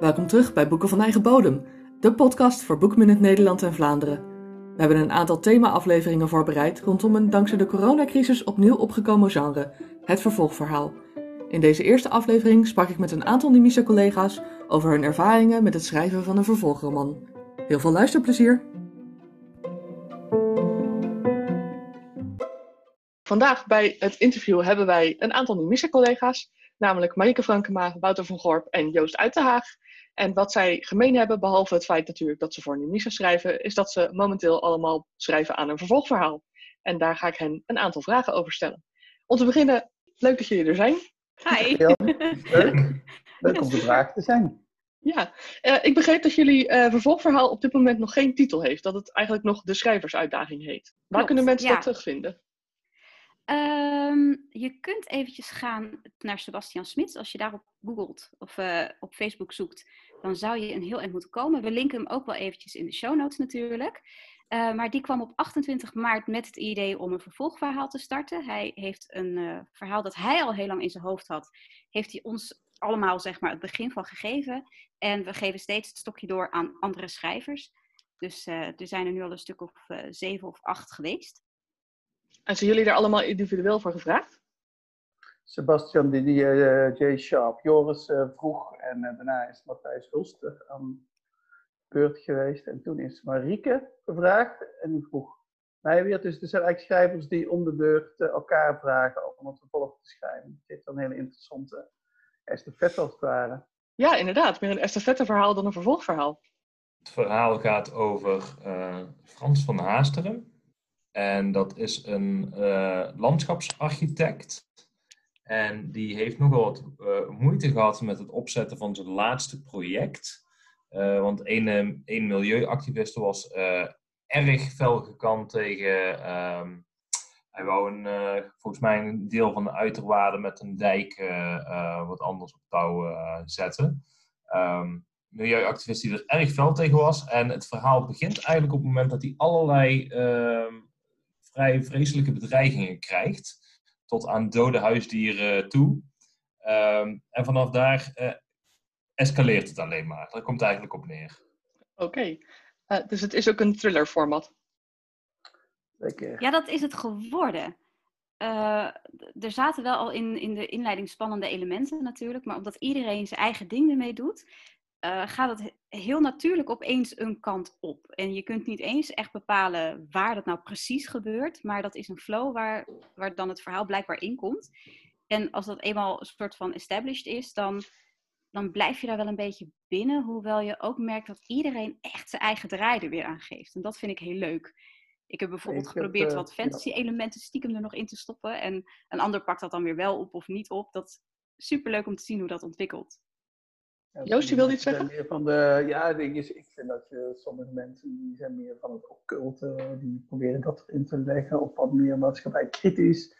Welkom terug bij Boeken van Eigen Bodem, de podcast voor Boekminute Nederland en Vlaanderen. We hebben een aantal thema-afleveringen voorbereid rondom een dankzij de coronacrisis opnieuw opgekomen genre, het vervolgverhaal. In deze eerste aflevering sprak ik met een aantal Nimische collega's over hun ervaringen met het schrijven van een vervolgroman. Heel veel luisterplezier! Vandaag bij het interview hebben wij een aantal Nimische collega's, namelijk Marieke Frankema, Wouter van Gorp en Joost Uitenhaag. En wat zij gemeen hebben, behalve het feit natuurlijk dat ze voor Nimische schrijven, is dat ze momenteel allemaal schrijven aan een vervolgverhaal. En daar ga ik hen een aantal vragen over stellen. Om te beginnen, leuk dat jullie er zijn. Hi. Leuk. Leuk om vraag te zijn. Ja, uh, ik begreep dat jullie uh, vervolgverhaal op dit moment nog geen titel heeft. Dat het eigenlijk nog de schrijversuitdaging heet. Waar Klopt, kunnen mensen ja. dat terugvinden? Um, je kunt eventjes gaan naar Sebastian Smits. Als je daarop googelt of uh, op Facebook zoekt, dan zou je een heel eind moeten komen. We linken hem ook wel eventjes in de show notes natuurlijk. Uh, maar die kwam op 28 maart met het idee om een vervolgverhaal te starten. Hij heeft een uh, verhaal dat hij al heel lang in zijn hoofd had, heeft hij ons allemaal zeg maar het begin van gegeven. En we geven steeds het stokje door aan andere schrijvers. Dus er zijn er nu al een stuk of zeven of acht geweest. En zijn jullie er allemaal individueel voor gevraagd? Sebastian, die, die uh, Jay Sharp, Joris uh, vroeg en uh, daarna is Matthijs Hulster aan beurt geweest. En toen is Marieke gevraagd en die vroeg mij weer. Dus er zijn eigenlijk schrijvers die om de beurt elkaar vragen om het vervolg te schrijven. Het heeft dan een hele interessante estafette als het ware. Ja, inderdaad. Meer een estafette verhaal dan een vervolgverhaal. Het verhaal gaat over Frans van Haasteren. En dat is een uh, landschapsarchitect. En die heeft nogal wat uh, moeite gehad met het opzetten van zijn laatste project. Uh, want een, een milieuactiviste was erg fel gekant tegen. Um, hij wou een, volgens mij een deel van de uiterwaarde met een dijk wat anders op touw zetten. Um, milieuactivist die er erg fel tegen was. En het verhaal begint eigenlijk op het moment dat hij allerlei uh, vrij vreselijke bedreigingen krijgt. Tot aan dode huisdieren toe. Um, en vanaf daar uh, escaleert het alleen maar. Daar komt het eigenlijk op neer. Oké. Okay. Uh, dus het is ook een thriller format. Lekker. Ja, dat is het geworden. Uh, er zaten wel al in, in de inleiding spannende elementen natuurlijk. Maar omdat iedereen zijn eigen ding ermee doet, uh, gaat het heel natuurlijk opeens een kant op. En je kunt niet eens echt bepalen waar dat nou precies gebeurt, maar dat is een flow waar, waar dan het verhaal blijkbaar in komt. En als dat eenmaal een soort van established is, dan, dan blijf je daar wel een beetje binnen, hoewel je ook merkt dat iedereen echt zijn eigen draai er weer aan geeft. En dat vind ik heel leuk. Ik heb bijvoorbeeld Ik geprobeerd eh, wat fantasy-elementen stiekem er nog in te stoppen. En een ander pakt dat dan weer wel op of niet op. Dat is superleuk om te zien hoe dat ontwikkelt. Joost, je wilde iets zeggen? Meer van de, ja, ding is, ik vind dat je sommige mensen die zijn meer van het occulte, die proberen dat erin te leggen op wat meer maatschappij kritisch.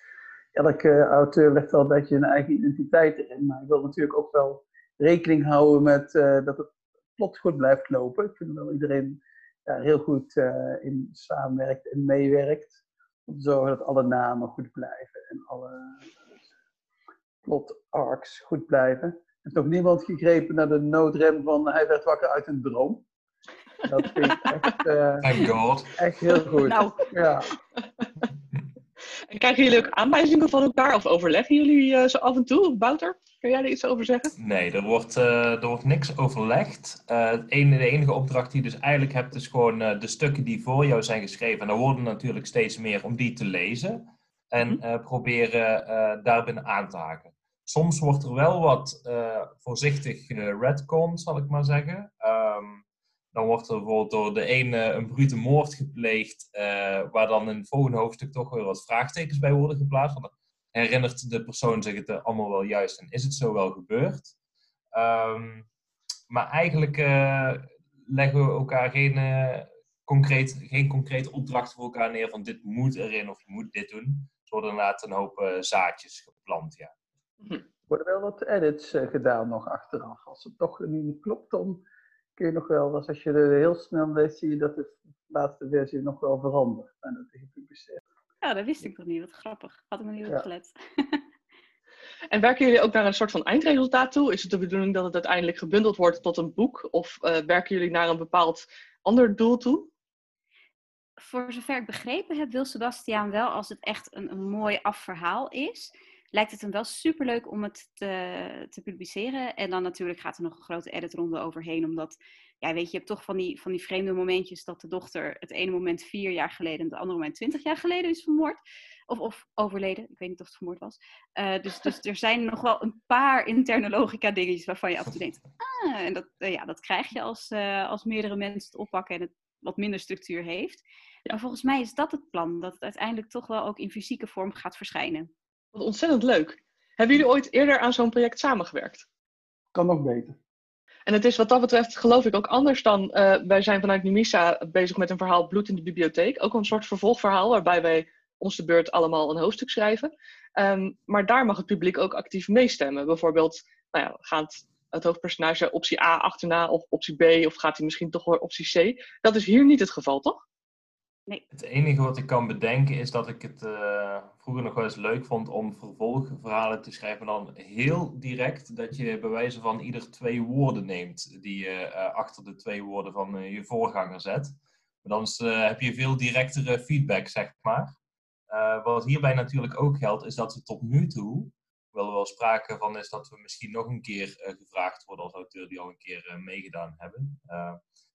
Elke auteur legt wel een beetje een eigen identiteit erin, maar ik wil natuurlijk ook wel rekening houden met uh, dat het plot goed blijft lopen. Ik vind dat iedereen daar heel goed uh, in samenwerkt en meewerkt. Om te zorgen dat alle namen goed blijven en alle plot arcs goed blijven. Er heeft nog niemand gegrepen naar de noodrem van hij werd wakker uit een droom. Dat vind ik echt, uh, Thank God. echt heel goed. Nou. Ja. En krijgen jullie ook aanwijzingen van elkaar of overleggen jullie uh, zo af en toe? Wouter, kun jij er iets over zeggen? Nee, er wordt, uh, er wordt niks overlegd. Uh, de enige opdracht die je dus eigenlijk hebt, is gewoon uh, de stukken die voor jou zijn geschreven. En er worden natuurlijk steeds meer om die te lezen. En Mhm. proberen daarbinnen aan te haken. Soms wordt er wel wat voorzichtig redcon, zal ik maar zeggen. Um, dan wordt er bijvoorbeeld door de ene een brute moord gepleegd, waar dan in het volgende hoofdstuk toch weer wat vraagtekens bij worden geplaatst. Want herinnert de persoon zich het allemaal wel juist en is het zo wel gebeurd? Um, maar eigenlijk leggen we elkaar geen, concreet, geen concrete opdrachten voor elkaar neer van dit moet erin of je moet dit doen. Er worden inderdaad een hoop zaadjes geplant, ja. Er worden wel wat edits gedaan nog achteraf. Als het toch niet klopt, dan kun je nog wel, als je er heel snel leest, zie je dat de laatste versie nog wel verandert. En dat is gepubliceerd. Ja, dat wist ik nog niet. Wat grappig. Had ik nog niet Ja. opgelet. En werken jullie ook naar een soort van eindresultaat toe? Is het de bedoeling dat het uiteindelijk gebundeld wordt tot een boek? Of eh, werken jullie naar een bepaald ander doel toe? Voor zover ik begrepen heb, wil Sebastiaan wel, als het echt een, een mooi afverhaal is, lijkt het hem wel superleuk om het te, te publiceren. En dan natuurlijk gaat er nog een grote editronde overheen, omdat, ja, weet je, je hebt toch van die, van die vreemde momentjes dat de dochter het ene moment vier jaar geleden en het andere moment twintig jaar geleden is vermoord. Of, of overleden, ik weet niet of het vermoord was. Eh, dus, dus er zijn nog wel een paar interne logica dingetjes waarvan je af en toe denkt, ah, en dat, eh, ja, dat krijg je als, eh, als meerdere mensen het oppakken en het wat minder structuur heeft. Maar volgens mij is dat het plan, dat het uiteindelijk toch wel ook in fysieke vorm gaat verschijnen. Wat ontzettend leuk. Hebben jullie ooit eerder aan zo'n project samengewerkt? Kan nog beter. En het is wat dat betreft, geloof ik, ook anders dan eh, wij zijn vanuit Numisa bezig met een verhaal Bloed in de bibliotheek. Ook een soort vervolgverhaal waarbij wij ons de beurt allemaal een hoofdstuk schrijven. Ehm, maar daar mag het publiek ook actief meestemmen. Bijvoorbeeld, nou ja, gaat het hoofdpersonage optie A achterna of optie B of gaat hij misschien toch weer optie C? Dat is hier niet het geval, toch? Het enige wat ik kan bedenken is dat ik het eh, vroeger nog wel eens leuk vond om vervolgverhalen te schrijven. Dan heel direct dat je bij wijze van ieder twee woorden neemt die je eh, achter de twee woorden van eh, je voorganger zet. Maar dan heb je veel directere feedback, zeg maar. Wat hierbij natuurlijk ook geldt, is dat we tot nu toe, er wel sprake van is dat we misschien nog een keer gevraagd worden als auteur die al een keer meegedaan hebben.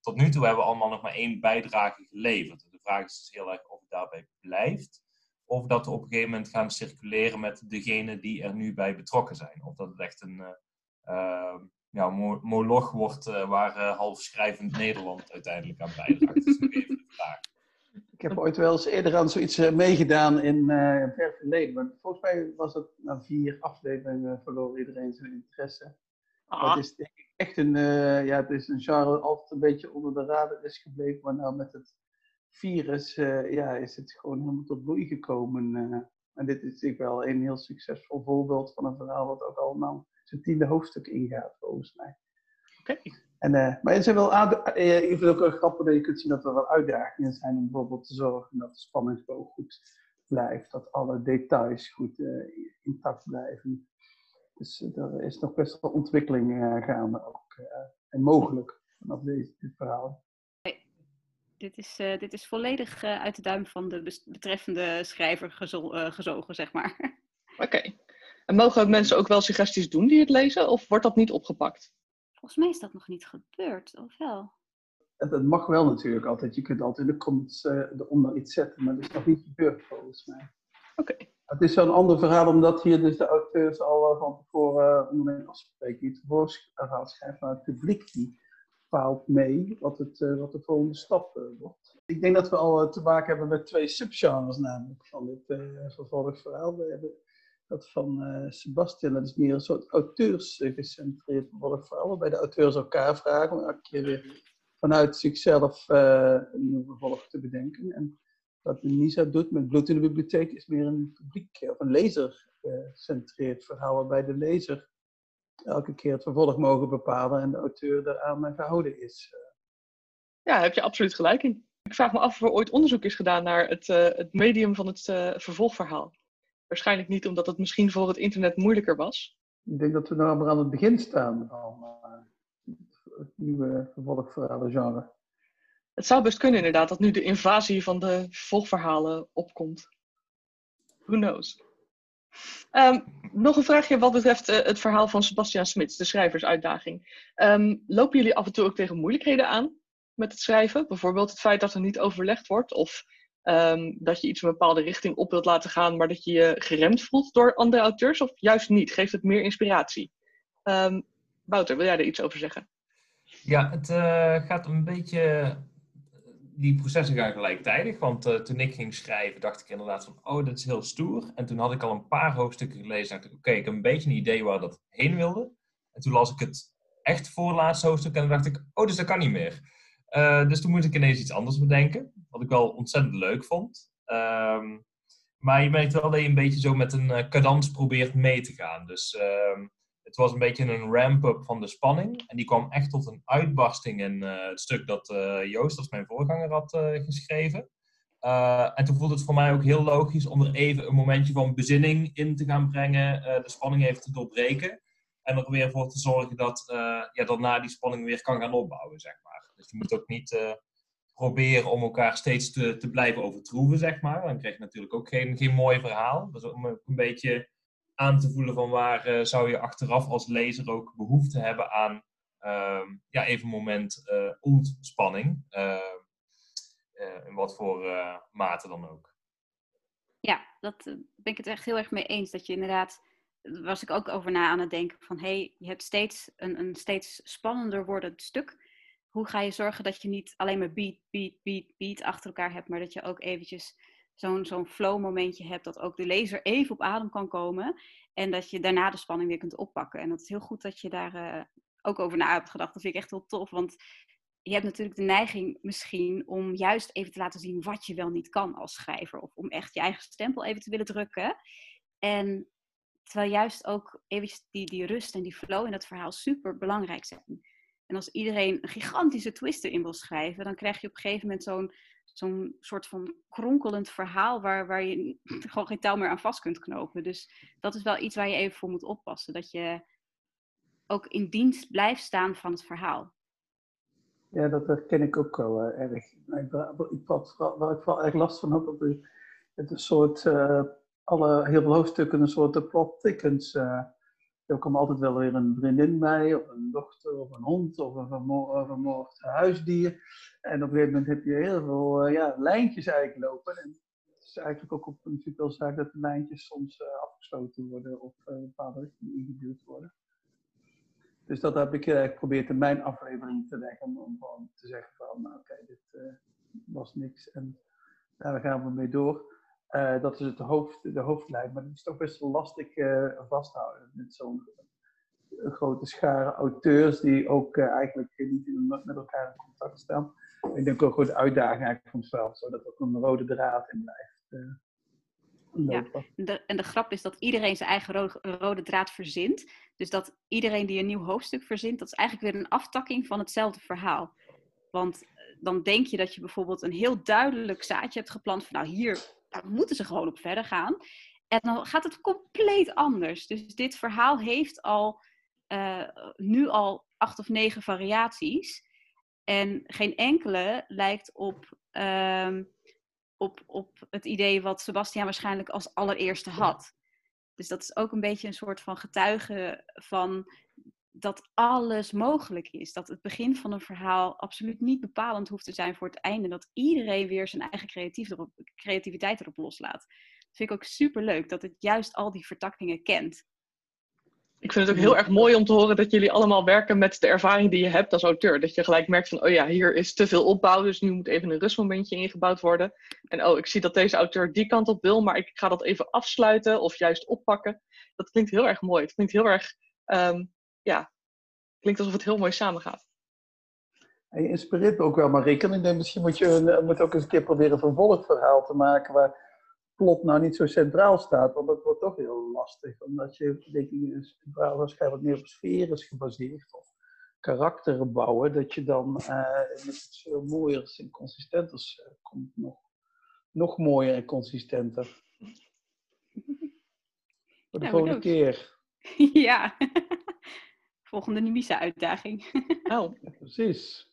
Tot nu toe hebben we allemaal nog maar één bijdrage geleverd. De vraag is dus heel erg of het daarbij blijft. Of dat we op een gegeven moment gaan circuleren met degenen die er nu bij betrokken zijn. Of dat het echt een eh, eh, ja, mo- moloch wordt eh, waar eh, half schrijvend Nederland uiteindelijk aan bijdraagt. Dat is nog even de vraag. Ik heb ooit wel eens eerder aan zoiets meegedaan in eh ver verleden. Maar volgens mij was het na vier afleveringen verloor iedereen zijn interesse. Maar Ah, Het is echt een, eh, ja, het is een genre dat altijd een beetje onder de radar is gebleven. Maar nou met het virus eh, ja, is het gewoon helemaal tot bloei gekomen. eh. en dit is natuurlijk wel een heel succesvol voorbeeld van een verhaal wat ook allemaal zijn tiende hoofdstuk ingaat, volgens mij. Oké. En, eh, maar er zijn wel ik vind het ook wel grappig dat je kunt zien dat er wel uitdagingen zijn om bijvoorbeeld te zorgen dat de spanningsboog goed blijft, dat alle details goed intact blijven. Dus er is nog best wel ontwikkeling gaande ook. en mogelijk vanaf deze, dit verhaal. Dit is, eh, dit is volledig eh, uit de duim van de betreffende schrijver gezo- eh, gezogen, zeg maar. Oké. En mogen mensen ook wel suggesties doen die het lezen? Of wordt dat niet opgepakt? Volgens mij is dat nog niet gebeurd, of wel? Het mag wel natuurlijk altijd. Je kunt altijd in de comments eronder iets zetten, maar dat is nog niet gebeurd volgens mij. Oké. Het is zo'n ander verhaal, omdat hier dus de auteurs al van tevoren uh, onderling afspreken. Die het verhaal schrijft, maar het publiek die bepaalt mee wat, het, uh, wat de volgende stap uh, wordt. Ik denk dat we al uh, te maken hebben met twee subgenres namelijk van dit vervolgverhaal. We hebben dat van Sebastian, dat is meer een soort auteursgecentreerd vervolgverhaal, waarbij de auteurs elkaar vragen om elke weer vanuit zichzelf een nieuw vervolg te bedenken. En wat Nisa doet met Bloed in de Bibliotheek is meer een publiek of een lezer-gecentreerd verhaal, waarbij de lezer elke keer het vervolg mogen bepalen en de auteur daaraan gehouden is. Ja, daar heb je absoluut gelijk in. Ik vraag me af of er ooit onderzoek is gedaan naar het, uh, het medium van het uh, vervolgverhaal. Waarschijnlijk niet, omdat het misschien voor het internet moeilijker was. Ik denk dat we nou maar aan het begin staan van uh, het nieuwe vervolgverhalen-genre. Het zou best kunnen inderdaad, dat nu de invasie van de vervolgverhalen opkomt. Who knows? Um, nog een vraagje wat betreft uh, het verhaal van Sebastian Smits, de schrijversuitdaging. Um, lopen jullie af en toe ook tegen moeilijkheden aan met het schrijven? Bijvoorbeeld het feit dat er niet overlegd wordt of um, dat je iets een bepaalde richting op wilt laten gaan, maar dat je je geremd voelt door andere auteurs of juist niet? Geeft het meer inspiratie? Wouter, wil jij er iets over zeggen? Ja, het uh, gaat een beetje die processen gaan gelijktijdig. Want uh, toen ik ging schrijven, dacht ik inderdaad van, oh, dat is heel stoer. En toen had ik al een paar hoofdstukken gelezen. dacht ik, oké, ik heb een beetje een idee waar dat heen wilde. En toen las ik het echt voorlaatste hoofdstuk en dan dacht ik, oh, dus dat kan niet meer. Uh, dus toen moest ik ineens iets anders bedenken. Wat ik wel ontzettend leuk vond. Um, maar je merkt wel dat je een beetje zo met een uh, cadans probeert mee te gaan. Dus um, het was een beetje een ramp-up van de spanning. En die kwam echt tot een uitbarsting in uh, het stuk dat uh, Joost, als mijn voorganger, had uh, geschreven. Eh, en toen voelde het voor mij ook heel logisch om er even een momentje van bezinning in te gaan brengen, de spanning even te doorbreken. En er weer voor te zorgen dat ja, daarna die spanning weer kan gaan opbouwen, zeg maar. Dus je moet ook niet proberen om elkaar steeds te, te blijven overtroeven, zeg maar. Dan krijg je natuurlijk ook geen, geen mooi verhaal. Dus om een beetje aan te voelen van waar zou je achteraf als lezer ook behoefte hebben aan ehm, ja, even een moment ontspanning. Ehm, eh, in wat voor eh, mate dan ook. Ja, dat eh, ben ik het echt heel erg mee eens. Dat je inderdaad, daar was ik ook over na aan het denken van, hé, hey, je hebt steeds een, een steeds spannender wordend stuk. Hoe ga je zorgen dat je niet alleen maar beat, beat, beat, beat achter elkaar hebt, maar dat je ook eventjes zo'n zo'n flow momentje hebt, dat ook de lezer even op adem kan komen en dat je daarna de spanning weer kunt oppakken. En dat is heel goed dat je daar ook over na hebt gedacht. Dat vind ik echt heel tof, want je hebt natuurlijk de neiging misschien om juist even te laten zien wat je wel niet kan als schrijver. Of om echt je eigen stempel even te willen drukken. En terwijl juist ook eventjes die, die rust en die flow in dat verhaal super belangrijk zijn. En als iedereen een gigantische twist erin wil schrijven, dan krijg je op een gegeven moment zo'n zo'n soort van kronkelend verhaal waar, waar je gewoon geen touw meer aan vast kunt knopen. Dus dat is wel iets waar je even voor moet oppassen. Dat je ook in dienst blijft staan van het verhaal. Ja, dat herken ik ook wel uh, erg. Ik, wat, waar ik vooral erg last van had, dat het een soort, uh, alle, heel veel hoofdstukken een soort plot thickens. Uh, er kwam altijd wel weer een vriendin bij, of een dochter, of een hond, of een vermoord huisdier. En op een gegeven moment heb je heel veel ja, lijntjes eigenlijk lopen. En het is eigenlijk ook op natuurlijk wel zaak dat de lijntjes soms afgesloten worden of bepaalde richtingen worden. Dus dat heb ik uh, geprobeerd in mijn aflevering te leggen. Om gewoon te zeggen van, nou oké, dit uh, was niks en daar gaan we mee door. Uh, dat is het hoofd, de hoofdlijn. Maar dat is toch best wel lastig vasthouden. Met zo'n grote schare auteurs die ook eigenlijk niet in, met elkaar in contact staan. Ik denk ook gewoon de uitdaging eigenlijk van zodat er ook een rode draad in blijft. Ja, en de, en de grap is dat iedereen zijn eigen rode, rode, draad verzint. Dus dat iedereen die een nieuw hoofdstuk verzint, dat is eigenlijk weer een aftakking van hetzelfde verhaal. Want eh, dan denk je dat je bijvoorbeeld een heel duidelijk zaadje hebt geplant van nou hier daar moeten ze gewoon op verder gaan. En dan gaat het compleet anders. Dus dit verhaal heeft al uh, nu al acht of negen variaties. En geen enkele lijkt op uh, op, op het idee wat Sebastian waarschijnlijk als allereerste had. Dus dat is ook een beetje een soort van getuige van dat alles mogelijk is. Dat het begin van een verhaal absoluut niet bepalend hoeft te zijn voor het einde. Dat iedereen weer zijn eigen creativiteit erop loslaat. Dat vind ik ook super leuk dat het juist al die vertakkingen kent. Ik vind het ook heel erg mooi om te horen dat jullie allemaal werken met de ervaring die je hebt als auteur. Dat je gelijk merkt van, oh ja, hier is te veel opbouw, dus nu moet even een rustmomentje ingebouwd worden. En oh, ik zie dat deze auteur die kant op wil, maar ik ga dat even afsluiten of juist oppakken. Dat klinkt heel erg mooi. Het klinkt heel erg, um, ja, klinkt alsof het heel mooi samengaat. En je inspireert me ook wel, Marieke. Ik denk, misschien moet je moet ook eens een keer proberen een vervolgverhaal te maken waar plot nou niet zo centraal staat, want dat wordt toch heel lastig. Omdat je, denk ik, een verhaal waarschijnlijk meer op sfeer is gebaseerd, of karakteren bouwen, dat je dan uh, met iets veel mooiers en consistenters uh, komt. Nog, nog mooier en consistenter. Voor de volgende keer. Ja, volgende Nimisa-uitdaging. oh, precies.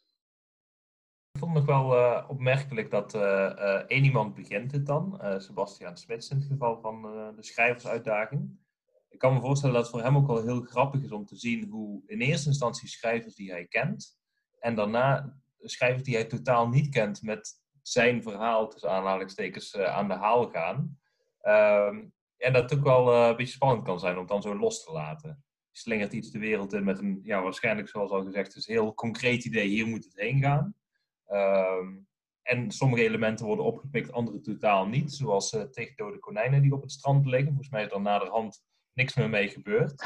Ik vond het nog wel uh, opmerkelijk dat uh, één iemand begint het dan, Sebastian Smits in het geval van de schrijversuitdaging. Ik kan me voorstellen dat het voor hem ook wel heel grappig is om te zien hoe in eerste instantie schrijvers die hij kent en daarna schrijvers die hij totaal niet kent met zijn verhaal, tussen aanhalingstekens, aan de haal gaan. Ehm, en dat het ook wel een beetje spannend kan zijn om dan zo los te laten. Slingert iets de wereld in met een, ja, waarschijnlijk zoals al gezegd, dus heel concreet idee, hier moet het heen gaan. Ehm, en sommige elementen worden opgepikt, andere totaal niet. Zoals uh, tegen dode konijnen die op het strand liggen. Volgens mij is er naderhand niks meer mee gebeurd.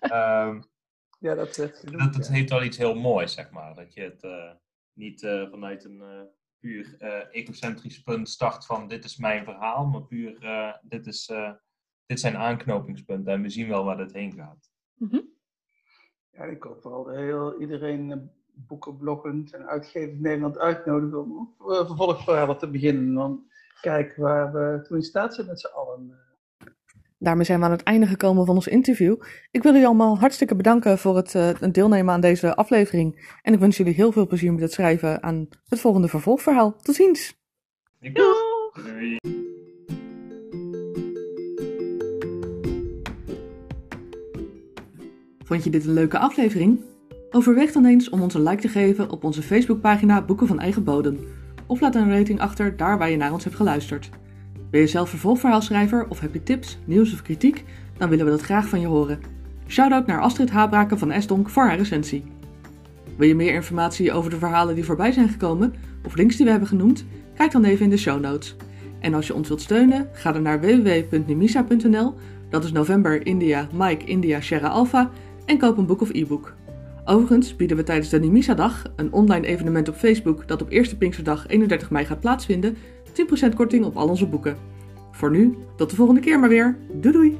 um, ja, dat, dat, dat heeft wel iets heel moois, zeg maar. Dat je het uh, niet uh, vanuit een puur egocentrisch punt start van dit is mijn verhaal, maar puur dit, is, dit zijn aanknopingspunten en we zien wel waar dit heen gaat. Mm -hmm. Ja, ik hoop vooral heel iedereen boekenbloggend en uitgevers Nederland uitnodigen om uh, vervolgverhalen te beginnen. Want kijken waar we toe in staat zijn met z'n allen. Daarmee zijn we aan het einde gekomen van ons interview. Ik wil jullie allemaal hartstikke bedanken voor het, uh, deelnemen aan deze aflevering. En ik wens jullie heel veel plezier met het schrijven aan het volgende vervolgverhaal. Tot ziens! Doei! Vond je dit een leuke aflevering? Overweeg dan eens om ons een like te geven op onze Facebookpagina Boeken van Eigen Bodem. Of laat een rating achter daar waar je naar ons hebt geluisterd. Ben je zelf vervolgverhaalschrijver of heb je tips, nieuws of kritiek? Dan willen we dat graag van je horen. Shoutout naar Astrid Habraken van Esdonk voor haar recensie. Wil je meer informatie over de verhalen die voorbij zijn gekomen of links die we hebben genoemd? Kijk dan even in de show notes. En als je ons wilt steunen, ga dan naar www.nimisa.nl, dat is november India Mike India Sierra Alpha, en koop een boek of e-book. Overigens bieden we tijdens de Nimisa-dag, een online evenement op Facebook dat op eerste Pinksterdag 31 mei gaat plaatsvinden, 10% korting op al onze boeken. Voor nu, tot de volgende keer maar weer. Doei doei!